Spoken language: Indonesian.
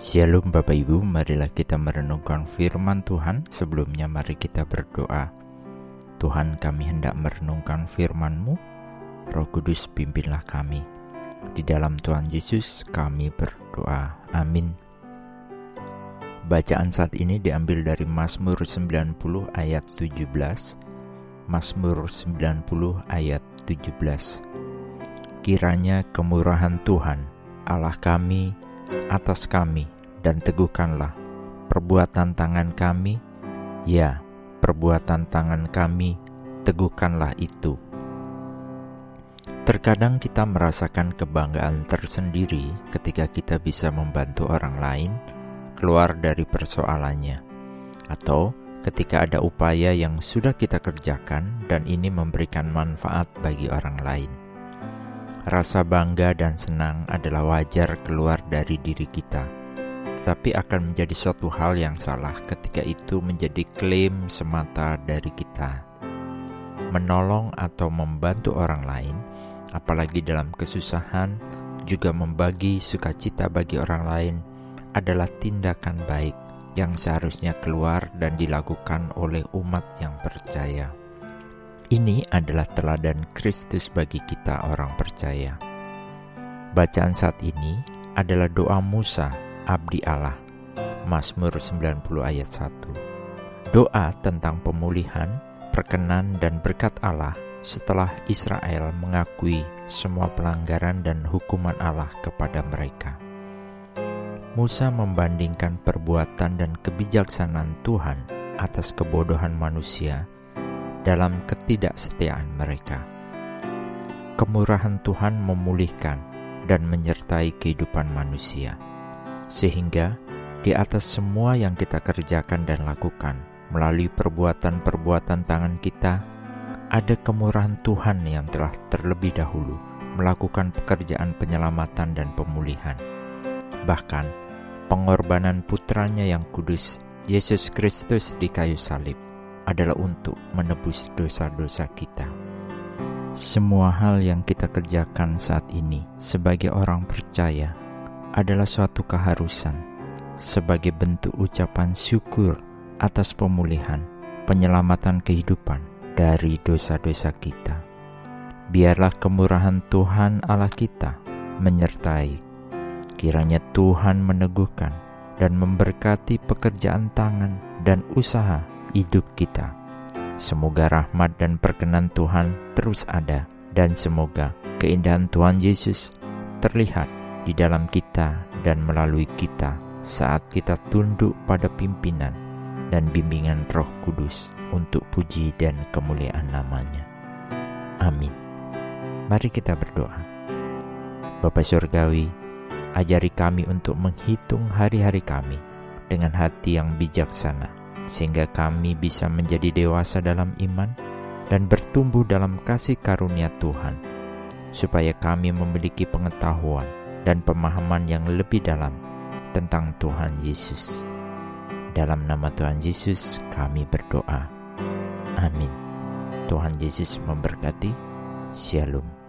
Shalom Bapak Ibu, marilah kita merenungkan firman Tuhan. Sebelumnya mari kita berdoa. Tuhan kami hendak merenungkan firman-Mu. Roh Kudus pimpinlah kami. Di dalam Tuhan Yesus kami berdoa. Amin. Bacaan saat ini diambil dari Mazmur 90 ayat 17. Mazmur 90 ayat 17. Kiranya kemurahan Tuhan, Allah kami, atas kami dan teguhkanlah perbuatan tangan kami, ya, perbuatan tangan kami, teguhkanlah itu. Terkadang kita merasakan kebanggaan tersendiri ketika kita bisa membantu orang lain keluar dari persoalannya, atau ketika ada upaya yang sudah kita kerjakan dan ini memberikan manfaat bagi orang lain. Rasa bangga dan senang adalah wajar keluar dari diri kita, tetapi akan menjadi suatu hal yang salah ketika itu menjadi klaim semata dari kita. Menolong atau membantu orang lain, apalagi dalam kesusahan, juga membagi sukacita bagi orang lain, adalah tindakan baik yang seharusnya keluar dan dilakukan oleh umat yang percaya. Ini adalah teladan Kristus bagi kita orang percaya. Bacaan saat ini adalah doa Musa, abdi Allah, Mazmur 90 ayat 1. Doa tentang pemulihan, perkenan dan berkat Allah setelah Israel mengakui semua pelanggaran dan hukuman Allah kepada mereka. Musa membandingkan perbuatan dan kebijaksanaan Tuhan atas kebodohan manusia dalam ketidaksetiaan mereka. Kemurahan Tuhan memulihkan dan menyertai kehidupan manusia, sehingga di atas semua yang kita kerjakan dan lakukan melalui perbuatan-perbuatan tangan kita, ada kemurahan Tuhan yang telah terlebih dahulu melakukan pekerjaan penyelamatan dan pemulihan. Bahkan, pengorbanan putranya yang kudus, Yesus Kristus di kayu salib, adalah untuk menebus dosa-dosa kita. Semua hal yang kita kerjakan saat ini sebagai orang percaya adalah suatu keharusan sebagai bentuk ucapan syukur atas pemulihan, penyelamatan kehidupan dari dosa-dosa kita. Biarlah kemurahan Tuhan Allah kita menyertai. Kiranya Tuhan meneguhkan dan memberkati pekerjaan tangan dan usaha hidup kita. Semoga rahmat dan perkenan Tuhan terus ada, dan semoga keindahan Tuhan Yesus terlihat di dalam kita dan melalui kita saat kita tunduk pada pimpinan dan bimbingan Roh Kudus untuk puji dan kemuliaan namanya. Amin. Mari kita berdoa. Bapa Surgawi, ajari kami untuk menghitung hari-hari kami dengan hati yang bijaksana sehingga kami bisa menjadi dewasa dalam iman dan bertumbuh dalam kasih karunia Tuhan, supaya kami memiliki pengetahuan dan pemahaman yang lebih dalam tentang Tuhan Yesus. Dalam nama Tuhan Yesus, kami berdoa. Amin. Tuhan Yesus memberkati. Shalom.